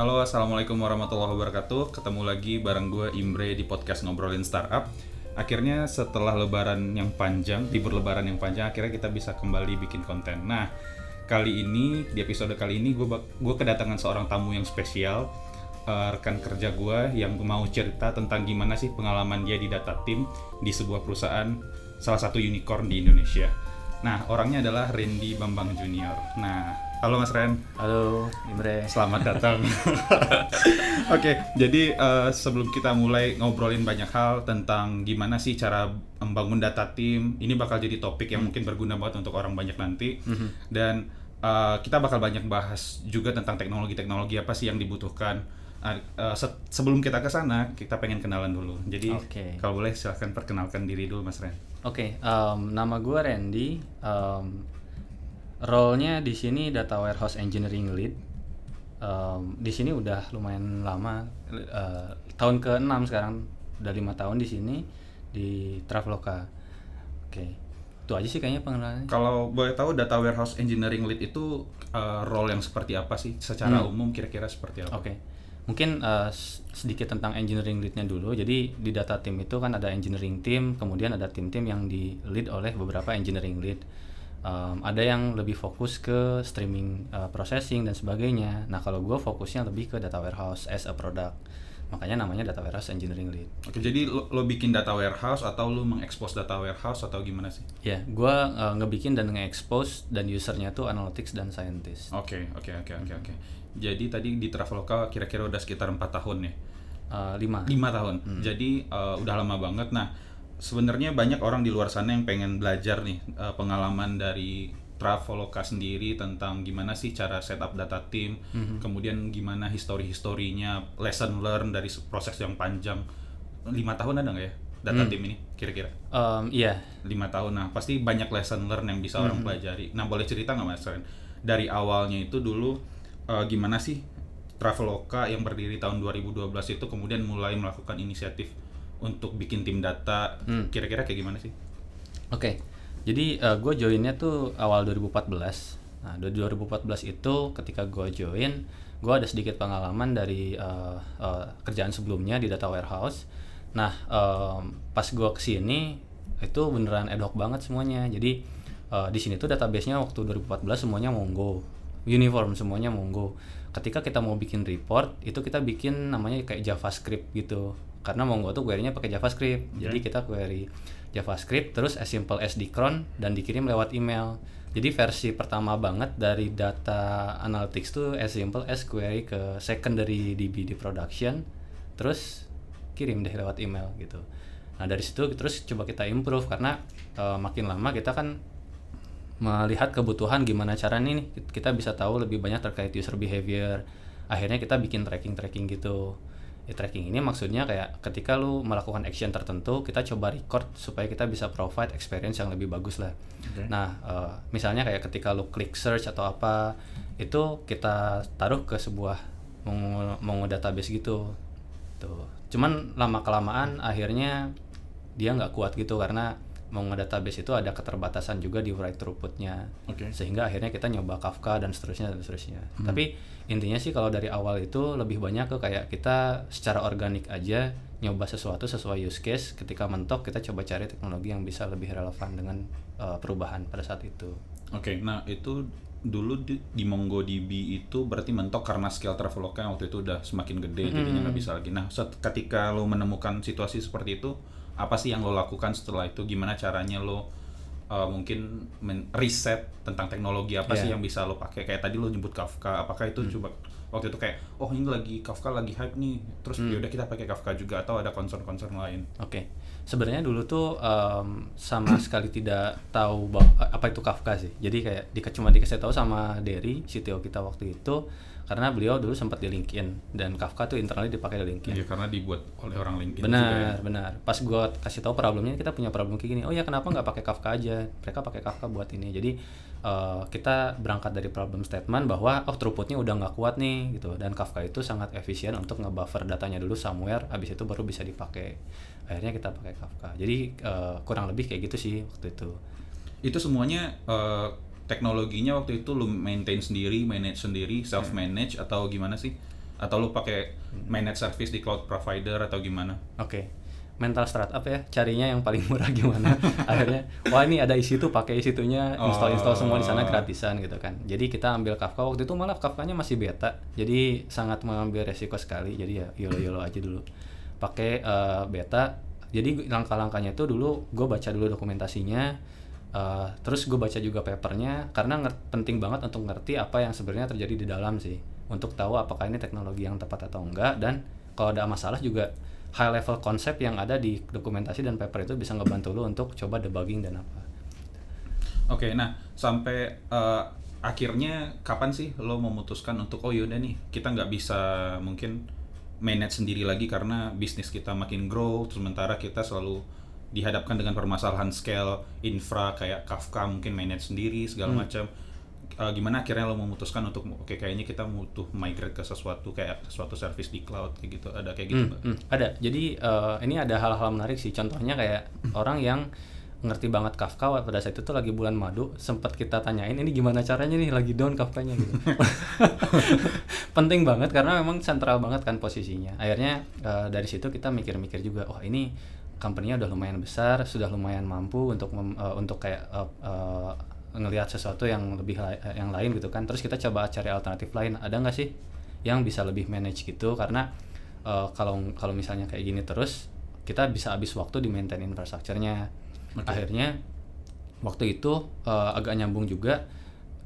Halo, assalamualaikum warahmatullahi wabarakatuh. Ketemu lagi bareng gue Imbre di podcast ngobrolin startup. Akhirnya setelah lebaran yang panjang, libur lebaran yang panjang, akhirnya kita bisa kembali bikin konten. Nah, kali ini di episode kali ini gue gue kedatangan seorang tamu yang spesial, eh, rekan kerja gue yang mau cerita tentang gimana sih pengalaman dia di data team di sebuah perusahaan salah satu unicorn di Indonesia. Nah, orangnya adalah Randy Bambang Junior. Nah, halo Mas Ren. Halo, Imre. Selamat datang. Oke, jadi eh, sebelum kita mulai ngobrolin banyak hal tentang gimana sih cara membangun data tim, ini bakal jadi topik yang mungkin berguna banget untuk orang banyak nanti. Dan eh, kita bakal banyak bahas juga tentang teknologi-teknologi apa sih yang dibutuhkan. Ah, eh, se- sebelum kita ke sana, kita pengen kenalan dulu. Jadi Oke. kalau boleh silahkan perkenalkan diri dulu, Mas Ren. Oke, em, nama gue Randy. Em, role-nya di sini data warehouse engineering lead. Em, di sini udah lumayan lama, eh, tahun ke-6 sekarang, udah lima tahun di sini di Traveloka. Oke, itu aja sih kayaknya pengenalannya. Kalau boleh tahu data warehouse engineering lead itu eh, role yang seperti apa sih? Secara umum kira-kira seperti apa? Oke, mungkin eh, s- sedikit tentang engineering lead-nya dulu. Jadi di data team itu kan ada engineering team, kemudian ada tim-tim yang di lead oleh beberapa engineering lead. Em, ada yang lebih fokus ke streaming eh, processing dan sebagainya. Nah kalau gue fokusnya lebih ke data warehouse as a product. Makanya namanya data warehouse engineering lead. Oke, jadi lo, lo bikin data warehouse atau lo mengekspos data warehouse atau gimana sih? Ya, gue ngebikin dan nge-expose dan usernya tuh analytics dan scientist. Oke, oke, oke, oke, oke. Jadi tadi di Traveloka kira-kira udah sekitar empat tahun ya? Eh, lima. Lima tahun. Jadi eh, udah lama banget. Nah, sebenarnya banyak orang di luar sana yang pengen belajar nih eh, pengalaman dari Traveloka sendiri tentang gimana sih cara setup data team, kemudian gimana histori-historinya, lesson learn dari proses yang panjang. Lima tahun ada nggak ya data team ini kira-kira? Em, Iya, lima tahun. Nah pasti banyak lesson learn yang bisa orang pelajari. Nah boleh cerita nggak mas Ren? Dari awalnya itu dulu eh, gimana sih Traveloka yang berdiri tahun 2012 itu kemudian mulai melakukan inisiatif untuk bikin tim data kira-kira kayak gimana sih Oke, jadi gue joinnya tuh awal 2014. Nah, dari 2014 itu ketika gue join, gue ada sedikit pengalaman dari eh, eh, kerjaan sebelumnya di data warehouse. Nah, em, pas gue ke sini itu beneran ad hoc banget semuanya. Jadi eh, di sini tuh database-nya waktu 2014 semuanya Mongo, uniform semuanya Mongo. Ketika kita mau bikin report, itu kita bikin namanya kayak JavaScript gitu. Karena Mongo tuh query-nya pakai JavaScript. Jadi kita query JavaScript terus as simple as di cron dan dikirim lewat email. Jadi versi pertama banget dari data analytics tuh as simple as query ke secondary DB di production terus kirim deh lewat email gitu. Nah, dari situ terus coba kita improve karena eh, makin lama kita kan melihat kebutuhan gimana caranya nih kita bisa tahu lebih banyak terkait user behavior. Akhirnya kita bikin tracking-tracking gitu. Ya, tracking ini maksudnya kayak ketika lu melakukan action tertentu, kita coba record supaya kita bisa provide experience yang lebih bagus lah. Nah, eh, misalnya kayak ketika lu klik search atau apa, itu kita taruh ke sebuah Mongo database gitu. Tuh. Cuman lama kelamaan akhirnya dia nggak kuat gitu karena Mongo database itu ada keterbatasan juga di write throughputnya. Oke. sehingga akhirnya kita nyoba Kafka dan seterusnya dan seterusnya. Tapi intinya sih kalau dari awal itu lebih banyak ke kayak kita secara organik aja nyoba sesuatu sesuai use case. Ketika mentok kita coba cari teknologi yang bisa lebih relevan dengan uh, perubahan pada saat itu. Oke, nah itu dulu di, di MongoDB itu berarti mentok karena scale Traveloka waktu itu udah semakin gede jadinya nggak bisa lagi. Nah, set- ketika lo menemukan situasi seperti itu, apa sih yang lo lakukan setelah itu? Gimana caranya lo uh, mungkin riset tentang teknologi apa sih Iya. yang bisa lo pakai? Kayak tadi lo nyebut Kafka, apakah itu coba waktu itu kayak oh ini lagi Kafka lagi hype nih, terus yaudah kita pakai Kafka juga atau ada concern-concern lain? Oke, sebenarnya dulu tuh em, sama sekali tidak tahu apa itu Kafka sih. Jadi kayak di, cuma dikasih tahu sama Derry, CTO kita waktu itu, karena beliau dulu sempat di LinkedIn dan Kafka tuh internally dipakai di LinkedIn. Ya karena dibuat oleh orang LinkedIn juga benar ya. benar. Pas gue kasih tahu problemnya kita punya problem kayak gini. Oh ya kenapa nggak pakai Kafka aja? Mereka pakai Kafka buat ini. Jadi eh, kita berangkat dari problem statement bahwa oh throughputnya udah nggak kuat nih gitu. Dan Kafka itu sangat efisien untuk ngebuffer datanya dulu somewhere habis itu baru bisa dipakai. Akhirnya kita pakai Kafka. Jadi eh, kurang lebih kayak gitu sih waktu itu. Itu semuanya eh, teknologinya waktu itu lu maintain sendiri, manage sendiri, self manage atau gimana sih? Atau lu pakai managed service di cloud provider atau gimana? Oke. Mental startup ya, carinya yang paling murah gimana. Akhirnya, wah ini ada isi tuh, pakai isi itunya, install-install semua di sana Oh. gratisan gitu kan. Jadi kita ambil Kafka waktu itu malah Kafkanya masih beta. Jadi sangat mengambil resiko sekali. Jadi ya yolo-yolo aja dulu. Pakai eh, beta. Jadi langkah-langkahnya itu dulu gue baca dulu dokumentasinya. Eh, terus gue baca juga papernya karena penting banget untuk ngerti apa yang sebenarnya terjadi di dalam sih untuk tahu apakah ini teknologi yang tepat atau enggak dan kalau ada masalah juga high level konsep yang ada di dokumentasi dan paper itu bisa ngebantu lu untuk coba debugging dan apa. Oke, nah sampai eh, akhirnya kapan sih lo memutuskan untuk oh yaudah nih kita nggak bisa mungkin manage sendiri lagi karena bisnis kita makin grow, sementara kita selalu dihadapkan dengan permasalahan scale infra kayak Kafka mungkin manage sendiri segala macam. Eh, gimana akhirnya lo memutuskan untuk oke kayaknya kita butuh migrate ke sesuatu kayak sesuatu service di cloud kayak gitu ada kayak gitu Hmm, hmm, ada. Jadi eh, ini ada hal-hal menarik sih. Contohnya kayak orang yang ngerti banget Kafka pada saat itu tuh lagi bulan madu sempat kita tanyain ini gimana caranya nih lagi down Kafkanya gitu. Penting banget karena memang sentral banget kan posisinya. Akhirnya eh, dari situ kita mikir-mikir juga, oh ini company-nya udah lumayan besar, sudah lumayan mampu untuk mem- eh, untuk kayak eh, eh, ngelihat sesuatu yang lebih eh, yang lain gitu kan. Terus kita coba cari alternatif lain. Ada nggak sih yang bisa lebih manage gitu? Karena kalau kalau misalnya kayak gini terus kita bisa habis waktu di maintain infrastrukturnya. Akhirnya waktu itu eh, agak nyambung juga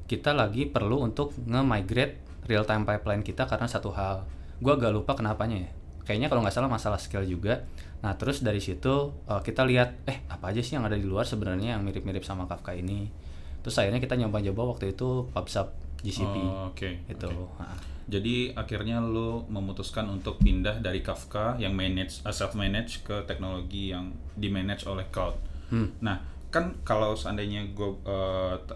kita lagi perlu untuk nge-migrate real time pipeline kita karena satu hal. Gua agak lupa kenapanya ya. Kayaknya kalau nggak salah masalah scale juga. Nah, terus dari situ eh, kita lihat eh apa aja sih yang ada di luar sebenarnya yang mirip-mirip sama Kafka ini. Terus akhirnya kita nyoba-nyoba waktu itu PubSub GCP. Oh, Oke. itu. oke. Ha. Jadi akhirnya lo memutuskan untuk pindah dari Kafka yang manage uh, self manage ke teknologi yang di manage oleh cloud. Nah, kan kalau seandainya gue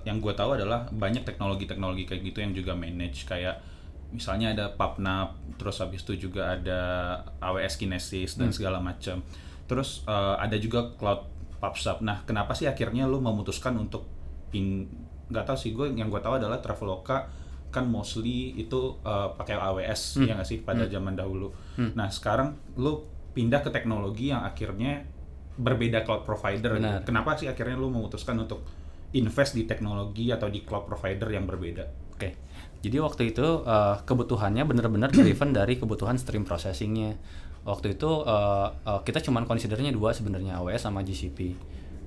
yang gue tahu adalah banyak teknologi-teknologi kayak gitu yang juga manage kayak misalnya ada PubNub, terus habis itu juga ada AWS Kinesis dan segala macam. Terus eh, ada juga cloud PubSub. Nah, kenapa sih akhirnya lo memutuskan untuk pin nggak tahu sih gue yang gue tahu adalah Traveloka kan mostly itu uh, pakai AWS ya nggak sih pada zaman dahulu. Nah sekarang lu pindah ke teknologi yang akhirnya berbeda cloud provider. Benar. Kenapa sih akhirnya lu memutuskan untuk invest di teknologi atau di cloud provider yang berbeda? Oke, jadi waktu itu eh, kebutuhannya benar-benar driven dari kebutuhan stream processingnya. Waktu itu eh, eh, kita cuman considernya dua sebenarnya AWS sama GCP.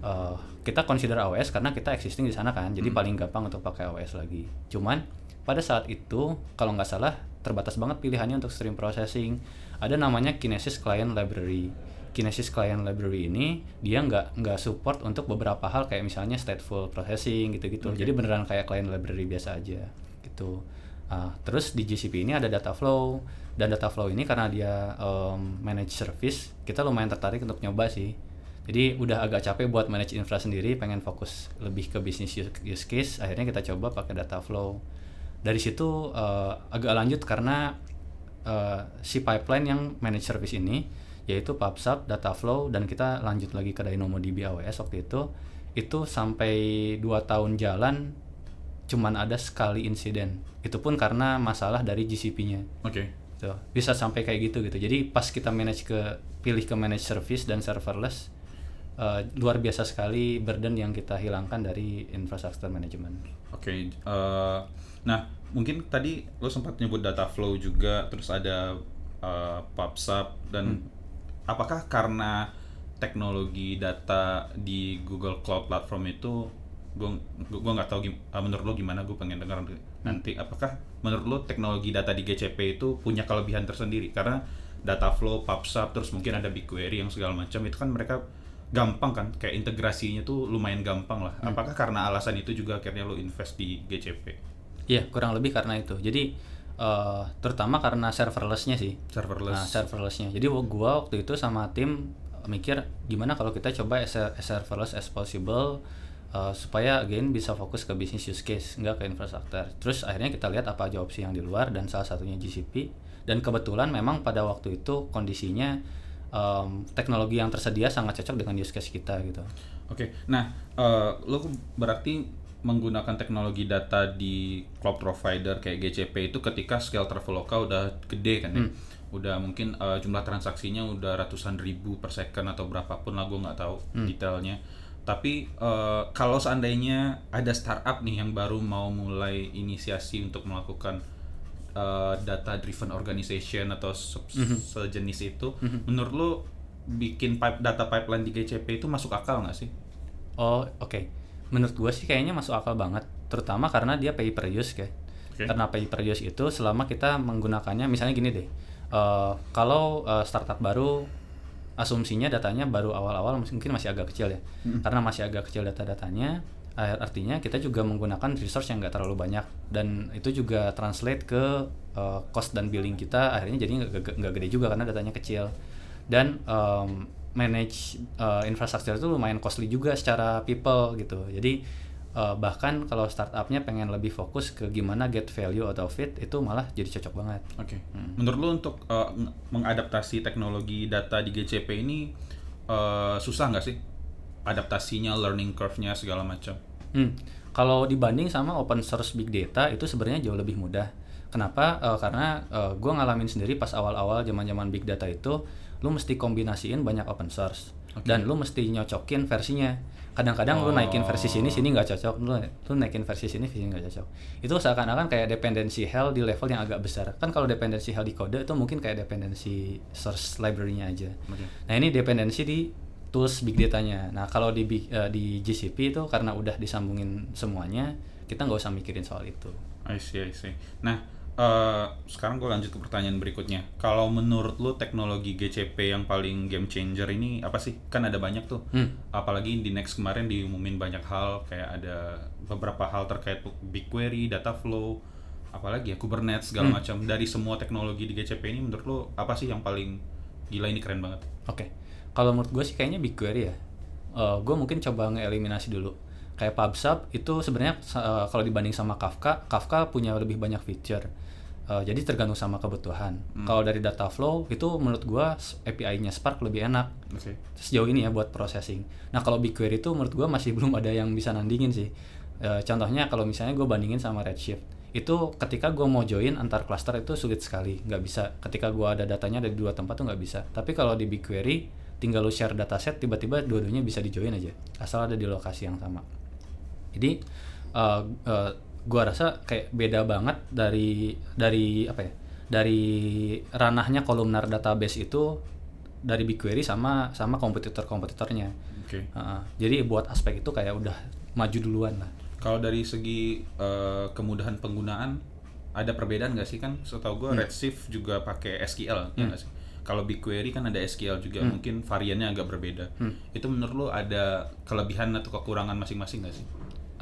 Eh, kita consider AWS karena kita existing di sana kan, jadi paling gampang untuk pakai AWS lagi. Cuman pada saat itu kalau nggak salah terbatas banget pilihannya untuk stream processing. Ada namanya Kinesis Client Library. Kinesis Client Library ini dia nggak nggak support untuk beberapa hal kayak misalnya stateful processing gitu-gitu. Jadi beneran kayak client library biasa aja gitu. Ah, terus di GCP ini ada data flow dan data flow ini karena dia um, manage service, kita lumayan tertarik untuk nyoba sih. Jadi udah agak capek buat manage infra sendiri, pengen fokus lebih ke bisnis use- case. Akhirnya kita coba pakai data flow. Dari situ eh, agak lanjut karena eh, si pipeline yang manage service ini yaitu PubSub, Dataflow dan kita lanjut lagi ke DynamoDB AWS waktu itu itu sampai 2 tahun jalan cuman ada sekali insiden. Itu pun karena masalah dari GCP-nya. Oke. Tuh, bisa sampai kayak gitu gitu. Jadi pas kita manage ke pilih ke manage service dan serverless eh, luar biasa sekali burden yang kita hilangkan dari infrastructure management. Oke, eh, nah mungkin tadi lo sempat nyebut data flow juga, terus ada eh, PubSub dan apakah karena teknologi data di Google Cloud Platform itu, gue gue nggak tahu gim- eh, menurut lo gimana, gue pengen dengar nanti. Apakah menurut lo teknologi data di GCP itu punya kelebihan tersendiri? Karena data flow, PubSub, terus mungkin ada BigQuery yang segala macam itu kan mereka gampang kan, kayak integrasinya tuh lumayan gampang lah. Apakah karena alasan itu juga akhirnya lo invest di GCP? Iya, kurang lebih karena itu. Jadi eh, terutama karena serverlessnya sih. Serverless. Nah, serverlessnya. Jadi gua waktu itu sama tim mikir gimana kalau kita coba as, as serverless as possible eh, supaya again bisa fokus ke bisnis use case, nggak ke infrastruktur. Terus akhirnya kita lihat apa aja opsi yang di luar dan salah satunya GCP. Dan kebetulan memang pada waktu itu kondisinya em, teknologi yang tersedia sangat cocok dengan use case kita gitu. Oke, nah eh, lo berarti menggunakan teknologi data di cloud provider kayak GCP itu ketika scale Traveloka udah gede kan ya. Udah mungkin uh, jumlah transaksinya udah ratusan ribu per second atau berapapun lah gue nggak tahu detailnya. Tapi uh, kalau seandainya ada startup nih yang baru mau mulai inisiasi untuk melakukan uh, data driven organization atau se- sejenis itu, menurut lo bikin pipe data pipeline di GCP itu masuk akal nggak sih? Oh, oke. Menurut gue sih kayaknya masuk akal banget, terutama karena dia pay per use kayak. Oke. Karena pay per use itu selama kita menggunakannya misalnya gini deh. eh, kalau eh, startup baru asumsinya datanya baru awal-awal mungkin masih agak kecil ya. Karena masih agak kecil data-datanya, eh, artinya kita juga menggunakan resource yang nggak terlalu banyak. Dan itu juga translate ke eh, cost dan billing kita akhirnya jadi nggak gede juga karena datanya kecil. Dan em, manage eh, infrastruktur itu lumayan costly juga secara people gitu. Jadi eh, bahkan kalau startupnya pengen lebih fokus ke gimana get value out of it itu malah jadi cocok banget Oke. Menurut lu untuk uh, ng- mengadaptasi teknologi data di GCP ini uh, susah nggak sih? Adaptasinya, learning curve-nya segala macam. Hmm. Kalau dibanding sama open source big data itu sebenarnya jauh lebih mudah. Kenapa? Eh, karena gue ngalamin sendiri pas awal-awal zaman-zaman big data itu, lu mesti kombinasiin banyak open source dan lu mesti nyocokin versinya. Kadang-kadang lu naikin versi sini, sini nggak cocok. Lu, lu naikin versi sini, sini nggak cocok. Itu seakan-akan kayak dependensi hell di level yang agak besar. Kan kalau dependensi hell di kode itu mungkin kayak dependensi source library-nya aja. Oke. Nah ini dependensi di tools big data-nya. Nah kalau di eh, di GCP itu karena udah disambungin semuanya, kita nggak usah mikirin soal itu. I see, I see. Nah, uh, sekarang gue lanjut ke pertanyaan berikutnya. Kalau menurut lu teknologi GCP yang paling game changer ini apa sih? Kan ada banyak tuh. Hmm. Apalagi di Next kemarin diumumin banyak hal, kayak ada beberapa hal terkait BigQuery, data flow, apalagi ya Kubernetes segala macam. Dari semua teknologi di GCP ini menurut lu apa sih yang paling gila ini keren banget? Oke, kalau menurut gue sih kayaknya BigQuery ya. gue mungkin coba ngeeliminasi dulu. Kayak PubSub itu sebenarnya eh, kalau dibanding sama Kafka, Kafka punya lebih banyak feature. Eh, jadi tergantung sama kebutuhan. Kalau dari data flow itu menurut gue API-nya Spark lebih enak. Oke. sejauh ini ya buat processing. Nah kalau BigQuery itu menurut gua masih belum ada yang bisa nandingin sih. E, contohnya kalau misalnya gue bandingin sama Redshift, itu ketika gua mau join antar cluster itu sulit sekali, nggak bisa. Ketika gua ada datanya dari dua tempat tuh nggak bisa. Tapi kalau di BigQuery, tinggal lu share dataset, tiba-tiba dua-duanya bisa di join aja, asal ada di lokasi yang sama. Jadi eh, eh, gua rasa kayak beda banget dari dari apa ya? Dari ranahnya kolumnar database itu dari BigQuery sama sama kompetitor-kompetitornya. Oke. Heeh. jadi buat aspek itu kayak udah maju duluan lah. Kalau dari segi eh, kemudahan penggunaan ada perbedaan nggak sih kan? Setahu gue Redshift juga pakai SQL ya nggak sih? Kalau BigQuery kan ada SQL juga, mungkin variannya agak berbeda. Itu menurut lo ada kelebihan atau kekurangan masing-masing nggak sih?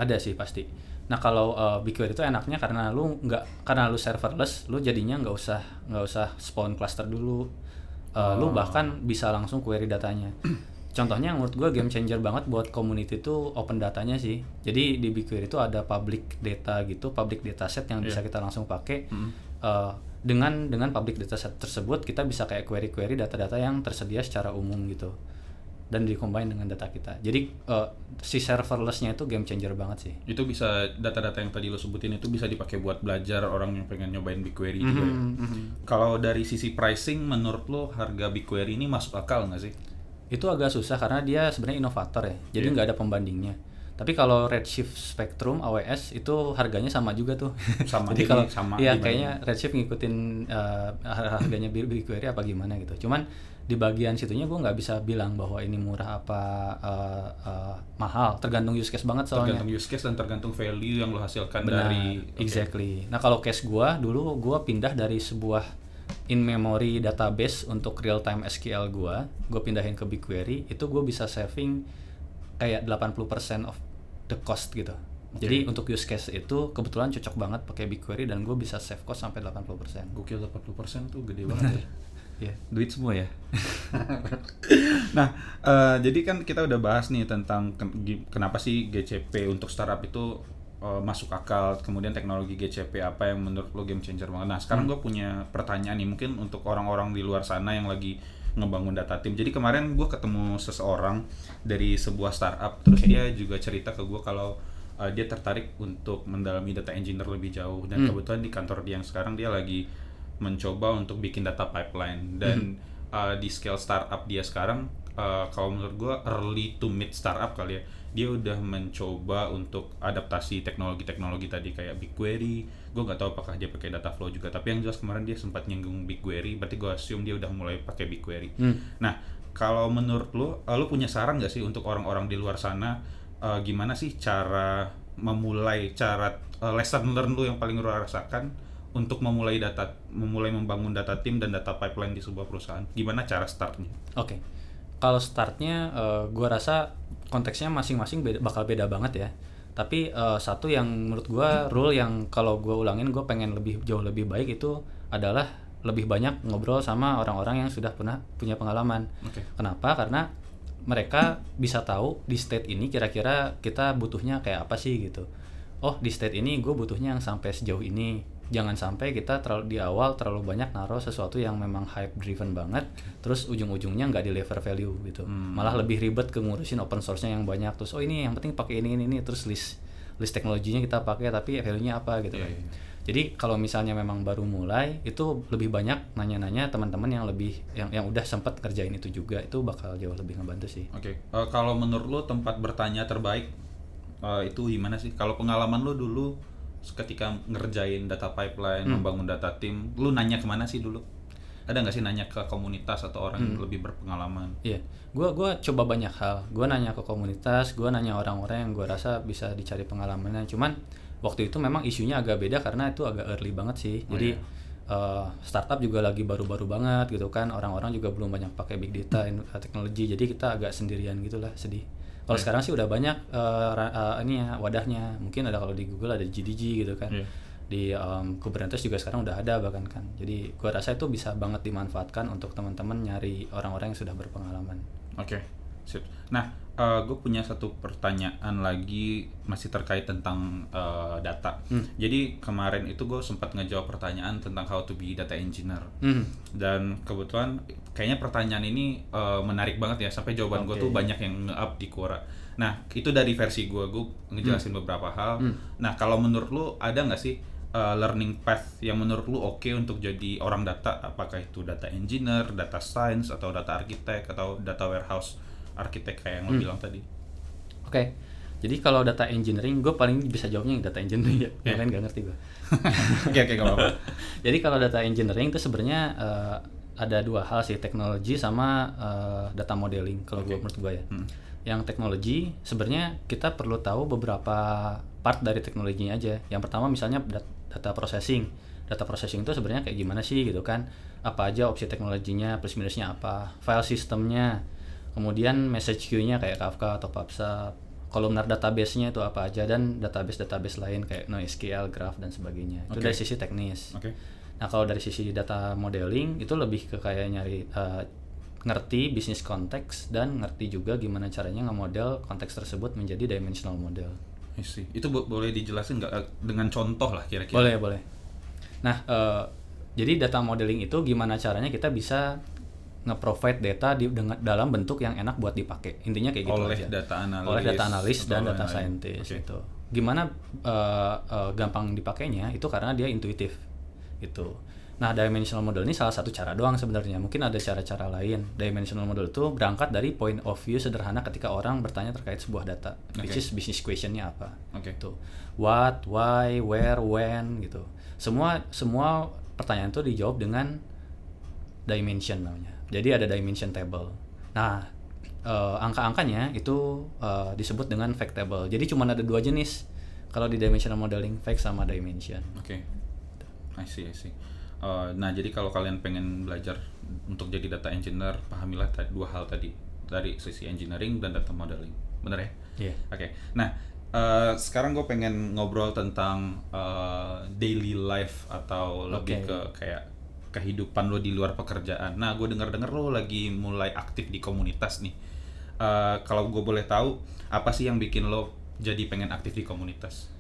Ada sih pasti. Nah kalau uh, BigQuery itu enaknya karena lu nggak karena lu serverless, lu jadinya nggak usah nggak usah spawn cluster dulu. Uh, Lu bahkan bisa langsung query datanya. Contohnya menurut gue game changer banget buat community itu open datanya sih. Jadi di BigQuery itu ada public data gitu, public dataset yang bisa kita langsung pakai. Uh, dengan dengan public dataset tersebut kita bisa kayak query-query data-data yang tersedia secara umum gitu dan dikombine dengan data kita. Jadi uh, si serverlessnya itu game changer banget sih. Itu bisa data-data yang tadi lo sebutin itu bisa dipakai buat belajar orang yang pengen nyobain BigQuery juga ya. Kalau dari sisi pricing, menurut lo harga BigQuery ini masuk akal nggak sih? Itu agak susah karena dia sebenarnya inovator ya. Jadi nggak ada pembandingnya. Tapi kalau Redshift Spectrum AWS itu harganya sama juga tuh. Sama, Jadi kalau sama iya kayaknya Redshift ngikutin uh, har- harganya Bi- BigQuery apa gimana gitu. Cuman di bagian situnya gue nggak bisa bilang bahwa ini murah apa uh, uh, mahal. Tergantung use case banget soalnya. Tergantung use case dan tergantung value yang lo hasilkan Benar, dari exactly. Nah kalau case gua dulu gua pindah dari sebuah in memory database untuk real time SQL gua, gua pindahin ke BigQuery, itu gua bisa saving kayak 80% of the cost gitu. Jadi untuk use case itu kebetulan cocok banget pakai BigQuery dan gue bisa save cost sampai 80%. Gokil 80% tuh gede banget ya. Iya. Duit semua ya. nah, eh, jadi kan kita udah bahas nih tentang ken- kenapa sih GCP untuk startup itu eh, masuk akal, kemudian teknologi GCP apa yang menurut lo game changer banget. Nah, sekarang gue punya pertanyaan nih, mungkin untuk orang-orang di luar sana yang lagi ngebangun data tim. Jadi kemarin gue ketemu seseorang dari sebuah startup, terus dia juga cerita ke gue kalau uh, dia tertarik untuk mendalami data engineer lebih jauh. Dan kebetulan di kantor dia yang sekarang dia lagi mencoba untuk bikin data pipeline. Dan uh, di scale startup dia sekarang uh, kalau menurut gua early to mid startup kali ya dia udah mencoba untuk adaptasi teknologi-teknologi tadi kayak BigQuery. Gue nggak tahu apakah dia pakai data flow juga tapi yang jelas kemarin dia sempat nyinggung BigQuery berarti gue assume dia udah mulai pakai BigQuery. Nah kalau menurut lo uh, lo punya saran nggak sih untuk orang-orang di luar sana uh, gimana sih cara memulai cara uh, lesson learn lo yang paling lo rasakan untuk memulai data memulai membangun data tim dan data pipeline di sebuah perusahaan? Gimana cara startnya? Oke, kalau startnya eh, gua rasa konteksnya masing-masing beda- bakal beda banget ya. Tapi eh, satu yang menurut gua rule yang kalau gua ulangin gue pengen lebih jauh lebih baik itu adalah lebih banyak ngobrol sama orang-orang yang sudah pernah punya pengalaman. Oke. Kenapa? Karena mereka bisa tahu di state ini kira-kira kita butuhnya kayak apa sih gitu. Oh di state ini gue butuhnya yang sampai sejauh ini. Jangan sampai kita terlalu di awal terlalu banyak naruh sesuatu yang memang hype driven banget, terus ujung-ujungnya nggak deliver value gitu. Malah lebih ribet ke ngurusin open source-nya yang banyak. Terus oh ini yang penting pakai ini ini ini terus list list teknologinya kita pakai tapi value-nya apa gitu. Iya, kan. iya. Jadi kalau misalnya memang baru mulai itu lebih banyak nanya-nanya teman-teman yang lebih yang yang udah sempat kerjain itu juga itu bakal jauh lebih ngebantu sih. Oke, eh, kalau menurut lo tempat bertanya terbaik eh, itu gimana sih? Kalau pengalaman lo dulu ketika ngerjain data pipeline, membangun data tim, lo nanya ke mana sih dulu? Ada nggak sih nanya ke komunitas atau orang yang lebih berpengalaman? Iya, gua gua coba banyak hal. Gua nanya ke komunitas, gua nanya orang-orang yang gua rasa bisa dicari pengalamannya. Cuman waktu itu memang isunya agak beda karena itu agak early banget sih. Jadi eh, startup juga lagi baru-baru banget gitu kan. Orang-orang juga belum banyak pakai big data teknologi. Jadi kita agak sendirian gitulah, sedih. Kalau sekarang sih udah banyak eh, ra- eh, ini ya wadahnya. Mungkin ada kalau di Google ada GDG gitu kan Iya. di um, Kubernetes juga sekarang udah ada bahkan kan. Jadi gua rasa itu bisa banget dimanfaatkan untuk teman-teman nyari orang-orang yang sudah berpengalaman. Oke, sip. Nah, gue punya satu pertanyaan lagi masih terkait tentang eh, data. Jadi kemarin itu gue sempat ngejawab pertanyaan tentang how to be data engineer. Hmm. Dan kebetulan kayaknya pertanyaan ini eh, menarik banget ya sampai jawaban gue Oke. tuh banyak yang nge-up di Quora. Nah, itu dari versi gue, gue ngejelasin beberapa hal. Nah, kalau menurut lu ada nggak sih uh, learning path yang menurut lu oke untuk jadi orang data? Apakah itu data engineer, data science, atau data architect, atau data warehouse architect kayak yang lu bilang tadi? Oke. Jadi kalau data engineering, gue paling bisa jawabnya yang data engineering ya. Yang lain nggak ngerti gue. Oke, oke, nggak apa-apa. Jadi kalau data engineering itu sebenarnya eh, ada dua hal sih, teknologi sama eh, data modeling. Kalau gue menurut gue ya. Yang teknologi sebenarnya kita perlu tahu beberapa part dari teknologinya aja. Yang pertama misalnya dat- data processing. Data processing itu sebenarnya kayak gimana sih gitu kan? Apa aja opsi teknologinya, plus minusnya apa? File sistemnya, kemudian message queue-nya kayak Kafka atau PubSub, kolumnar database-nya itu apa aja dan database-database lain kayak NoSQL, Graph dan sebagainya. Itu Oke. dari sisi teknis. Oke. Nah, kalau dari sisi data modeling itu lebih ke kayak nyari eh, ngerti bisnis konteks dan ngerti juga gimana caranya nge-model konteks tersebut menjadi dimensional model. I see. Itu bo- boleh dijelasin nggak eh, dengan contoh lah kira-kira? Boleh, boleh. Nah, eh, jadi data modeling itu gimana caranya kita bisa nge-provide data di dengan dalam bentuk yang enak buat dipakai. Intinya kayak gitu Oleh aja. data analis Oleh data analis dan data scientist Oke. gitu. Gimana eh, eh, gampang dipakainya itu karena dia intuitif gitu. Nah, dimensional model ini salah satu cara doang sebenarnya. Mungkin ada cara-cara lain. Dimensional model itu berangkat dari point of view sederhana ketika orang bertanya terkait sebuah data, which Oke. is business question-nya apa Oke. gitu. What, why, where, when gitu. Semua semua pertanyaan itu dijawab dengan dimension namanya. Jadi ada dimension table. Nah, eh, angka-angkanya itu eh, disebut dengan fact table. Jadi cuma ada dua jenis kalau di dimensional modeling, fact sama dimension. Oke. I see, I see. Uh, nah, jadi kalau kalian pengen belajar untuk jadi data engineer, pahamilah tadi dua hal tadi dari sisi engineering dan data modeling. Bener ya? Iya. Oke. Nah, uh, sekarang gue pengen ngobrol tentang uh, daily life atau lebih Oke. ke kayak kehidupan lo di luar pekerjaan. Nah, gue dengar-dengar lo lagi mulai aktif di komunitas nih. Uh, kalau gue boleh tahu, apa sih yang bikin lo jadi pengen aktif di komunitas?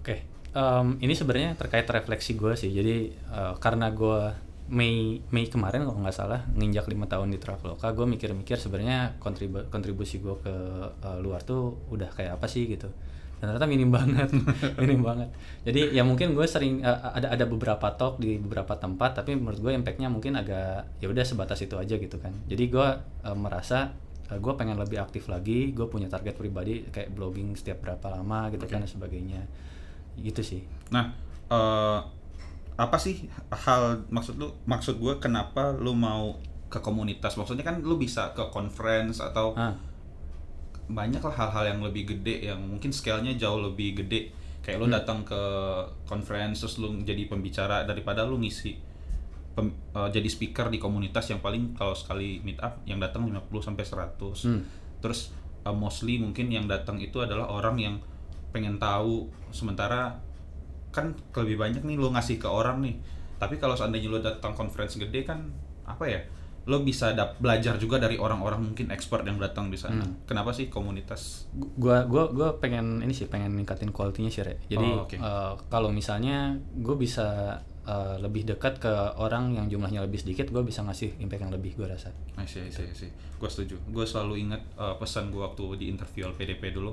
Oke, em, ini sebenarnya terkait refleksi gue sih. Jadi eh, karena gue Mei Mei kemarin kalau nggak salah nginjak lima tahun di Traveloka gue mikir-mikir sebenarnya kontribu kontribusi gue ke uh, luar tuh udah kayak apa sih gitu dan ternyata minim banget. Minim banget. Jadi ya mungkin gue sering uh, ada ada beberapa talk di beberapa tempat tapi menurut gue impactnya mungkin agak ya udah sebatas itu aja gitu kan. Jadi gue uh, merasa uh, gue pengen lebih aktif lagi gue punya target pribadi kayak blogging setiap berapa lama gitu kan dan sebagainya. Gitu sih. Nah, eh, apa sih hal maksud lu maksud gue kenapa lu mau ke komunitas? Maksudnya kan lu bisa ke conference atau ah banyak lah hal-hal yang lebih gede yang mungkin scale-nya jauh lebih gede. Kayak lu datang ke conference terus lu jadi pembicara daripada lu ngisi pem- eh, jadi speaker di komunitas yang paling kalau sekali meet up yang datang 50 sampai 100. Hmm. Terus eh, mostly mungkin yang datang itu adalah orang yang pengen tahu sementara kan lebih banyak nih lo ngasih ke orang nih tapi kalau seandainya lo datang conference gede kan apa ya lo bisa dap- belajar juga dari orang-orang mungkin expert yang datang di sana kenapa sih komunitas gua gua gua pengen ini sih pengen ningkatin kualitinya sih Re. jadi Oh, oke. eh, kalau misalnya gue bisa eh, lebih dekat ke orang yang jumlahnya lebih sedikit gue bisa ngasih impact yang lebih gue rasa I see, I see, I see. Gue setuju. Gue selalu ingat uh, pesan gue waktu di interview LPDP dulu.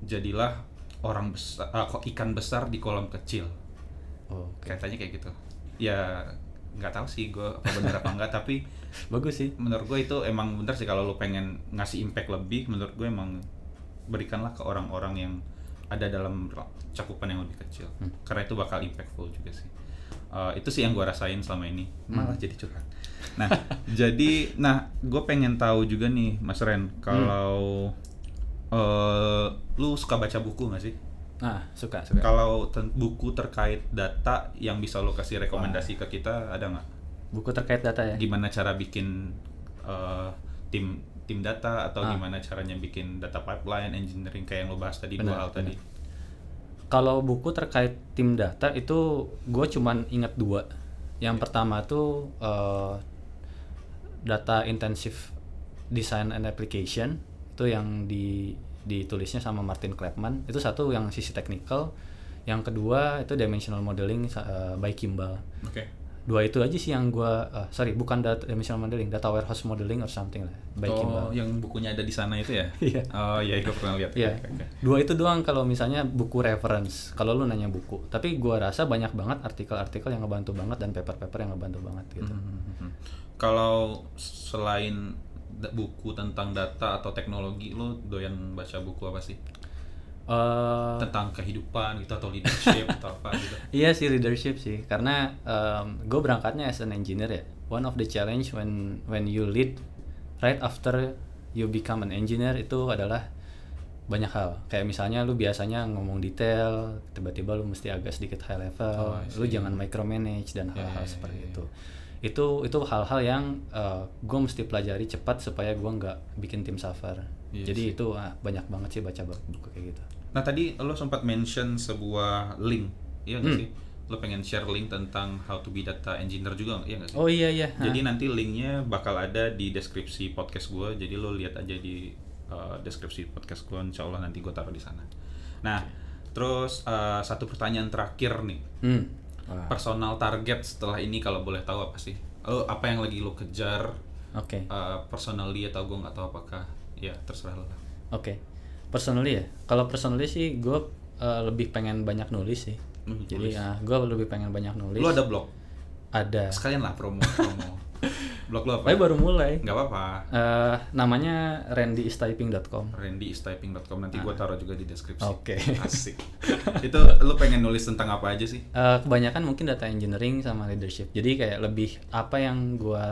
Jadilah orang besar, uh, kok ikan besar di kolam kecil. oh Katanya kayak gitu. Ya nggak tahu sih gue apa benar apa enggak. Tapi bagus sih menurut gue itu emang bener sih kalau lu pengen ngasih impact lebih. Menurut gue emang berikanlah ke orang-orang yang ada dalam cakupan yang lebih kecil. Karena itu bakal impactful juga sih. Uh, itu sih yang gue rasain selama ini. Malah jadi curhat. Nah, jadi, nah, gue pengen tahu juga nih, Mas Ren, kalau eh, lu suka baca buku nggak sih? Nah suka suka. Kalau ten- buku terkait data yang bisa lo kasih rekomendasi ke kita, ada nggak? buku terkait data ya? Gimana cara bikin eh, tim tim data atau Ah. gimana caranya bikin data pipeline, engineering kayak yang lo bahas tadi dua Benar, hal tadi. kalau buku terkait tim data itu gue cuman ingat dua. Yang pertama tuh eh, data intensive design and application. Itu yang di ditulisnya sama Martin Klapman itu satu yang sisi technical yang kedua itu dimensional modeling eh, by Kimball Oke. dua itu aja sih yang gue sorry bukan data dimensional modeling data warehouse modeling or something lah by Oh, Kimball yang bukunya ada di sana itu ya? Iya. Oh iya, gue pernah lihat. Oke, oke. Dua itu doang kalau misalnya buku reference. Kalau lu nanya buku. Tapi gua rasa banyak banget artikel-artikel yang ngebantu banget dan paper-paper yang ngebantu banget gitu. Mhm. Kalau selain buku tentang data atau teknologi, lo doyan baca buku apa sih? Eh, Tentang kehidupan gitu atau leadership atau apa gitu? iya sih leadership sih. Karena gue berangkatnya as an engineer ya. One of the challenge when when you lead right after you become an engineer itu adalah banyak hal. Kayak misalnya lu biasanya ngomong detail, tiba-tiba lu mesti agak sedikit high level. Oh, lu jangan micromanage dan Ya, hal-hal ya, ya, seperti ya, ya. itu. Itu itu hal-hal yang gue mesti pelajari cepat supaya gue nggak bikin tim suffer. Iya Jadi itu ah, banyak banget sih baca buku kayak gitu. Nah tadi lo sempat mention sebuah link, iya nggak Hmm. sih? Lo pengen share link tentang how to be data engineer juga, iya nggak sih? Oh iya iya. Jadi nanti linknya bakal ada di deskripsi podcast gue, jadi lo lihat aja di uh, deskripsi podcast gue, insya Allah nanti gue taruh di sana. Nah, terus uh, satu pertanyaan terakhir nih, Hmm. Wah, personal target setelah ini kalau boleh tahu apa sih? Lo apa yang lagi lo kejar? Oke. Uh, personally atau gue nggak tahu apakah ya terserah lo lah. Oke, personally ya. Kalau personally sih gue lebih pengen banyak nulis sih. Hmm, Jadi ya gue lebih pengen banyak nulis. Lo ada blog? Ada. Sekalian lah promo promo. blog lo apa? Tapi baru mulai. Nggak apa-apa. Eh, namanya randyistyping.com. randystyping.com nanti gue taruh juga di deskripsi. Oke. Asik. Itu lo pengen nulis tentang apa aja sih? Eh, kebanyakan mungkin data engineering sama leadership. Jadi kayak lebih apa yang gue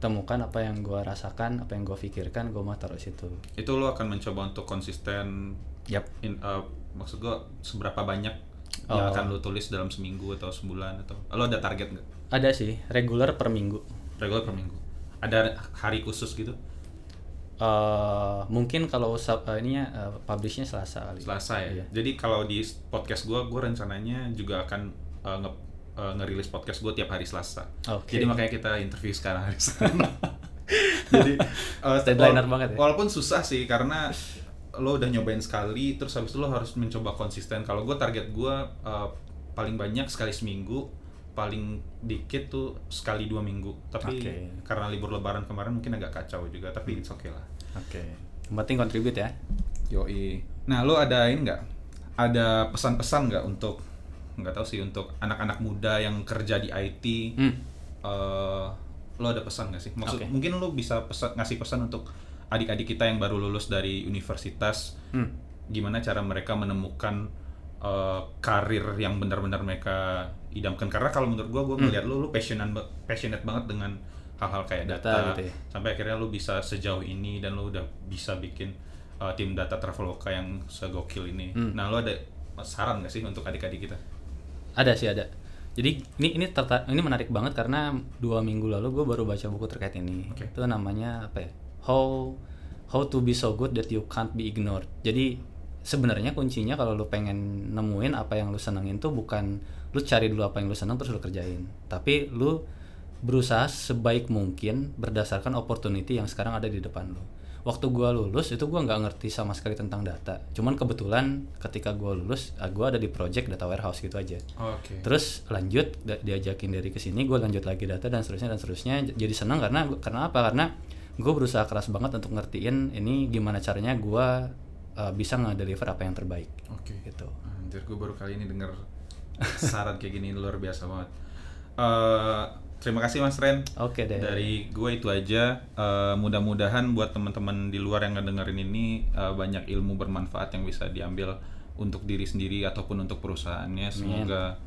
temukan, apa yang gue rasakan, apa yang gue pikirkan, gue mau taruh situ. Itu lo akan mencoba untuk konsisten Yap. in, uh, maksud gue seberapa banyak yang Oh. akan lo tulis dalam seminggu atau sebulan atau lo ada target nggak? Ada sih regular per minggu. Regular per minggu. Ada hari khusus gitu? Eh, mungkin kalau sub, eh, ininya eh, publishnya Selasa kali. Selasa ya. Iya. Jadi kalau di podcast gue, gue rencananya juga akan uh, nge uh, ngerilis podcast gue tiap hari Selasa. Oke. Jadi makanya kita interview sekarang hari Senin. Jadi uh, Deadlineer wala- banget ya? Walaupun susah sih karena lo udah nyobain sekali, terus habis itu lo harus mencoba konsisten. Kalau gue target gue uh, paling banyak sekali seminggu paling dikit tuh sekali dua minggu. Tapi Oke. karena libur lebaran kemarin mungkin agak kacau juga, tapi it's okay lah. Oke. Yang penting kontribut ya. Yoi. Nah, lo ada ini nggak? Ada pesan-pesan nggak untuk nggak tahu sih untuk anak-anak muda yang kerja di IT? Hmm. eh, lo ada pesan nggak sih? Maksud Oke. mungkin lo bisa pesan, ngasih pesan untuk adik-adik kita yang baru lulus dari universitas, Hmm. gimana cara mereka menemukan eh, karir yang benar-benar mereka idamkan? Karena kalau menurut gua, gua ngeliat lo, lo passionate, ba- passionate banget dengan hal-hal kayak Data data, gitu ya. sampai akhirnya lo bisa sejauh ini dan lo udah bisa bikin uh, tim data Traveloka yang segokil ini. Hmm. Nah, lo ada saran nggak sih untuk adik-adik kita? Ada sih ada. Jadi ini ini ini menarik banget karena dua minggu lalu gue baru baca buku terkait ini. Oke. Itu namanya apa ya? How How to be so good that you can't be ignored. Jadi sebenarnya kuncinya kalau lu pengen nemuin apa yang lu senengin tuh bukan lu cari dulu apa yang lu seneng terus lu kerjain. Tapi lu berusaha sebaik mungkin berdasarkan opportunity yang sekarang ada di depan lu. Waktu gua lulus itu gua nggak ngerti sama sekali tentang data. Cuman kebetulan ketika gua lulus, ah, gua ada di project data warehouse gitu aja. Oke. Terus lanjut diajakin dari ke sini, gue lanjut lagi data dan seterusnya dan seterusnya. Jadi senang karena karena apa? Karena gue berusaha keras banget untuk ngertiin ini gimana caranya gue uh, bisa nge-deliver apa yang terbaik. Oke. Gitu. Anjir, gue baru kali ini denger saran kayak gini luar biasa banget. Eh, terima kasih Mas Ren. Oke deh. Dari gue itu aja. Eh, mudah-mudahan buat teman-teman di luar yang ngedengerin ini eh, banyak ilmu bermanfaat yang bisa diambil untuk diri sendiri ataupun untuk perusahaannya. Semoga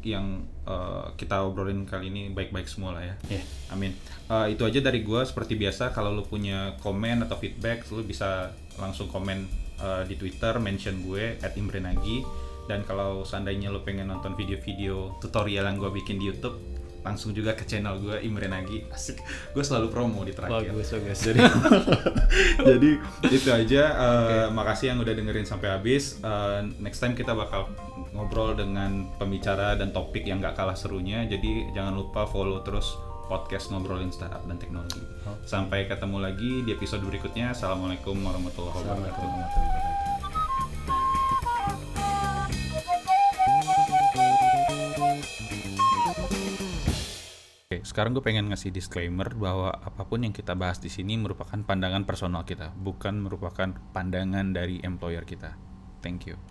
yang eh, kita obrolin kali ini baik-baik semua lah ya. Iya. Amin. Eh, itu aja dari gue. Seperti biasa, kalau lu punya komen atau feedback, lu bisa langsung komen eh, di Twitter, mention gue @imrenagi. Dan kalau seandainya lu pengen nonton video-video tutorial yang gue bikin di YouTube, langsung juga ke channel gue Imrenagi. Asik. Gue selalu promo di terakhir. Bagus bagus. Jadi, jadi itu aja. Eh, Makasih yang udah dengerin sampai habis. Eh, next time kita bakal ngobrol dengan pembicara dan topik yang gak kalah serunya. Jadi jangan lupa follow terus podcast ngobrolin startup dan teknologi. Sampai ketemu lagi di episode berikutnya. Assalamualaikum warahmatullahi wabarakatuh. Assalamualaikum warahmatullahi wabarakatuh. Oke, sekarang gue pengen ngasih disclaimer bahwa apa pun yang kita bahas di sini merupakan pandangan personal kita, bukan merupakan pandangan dari employer kita. Thank you.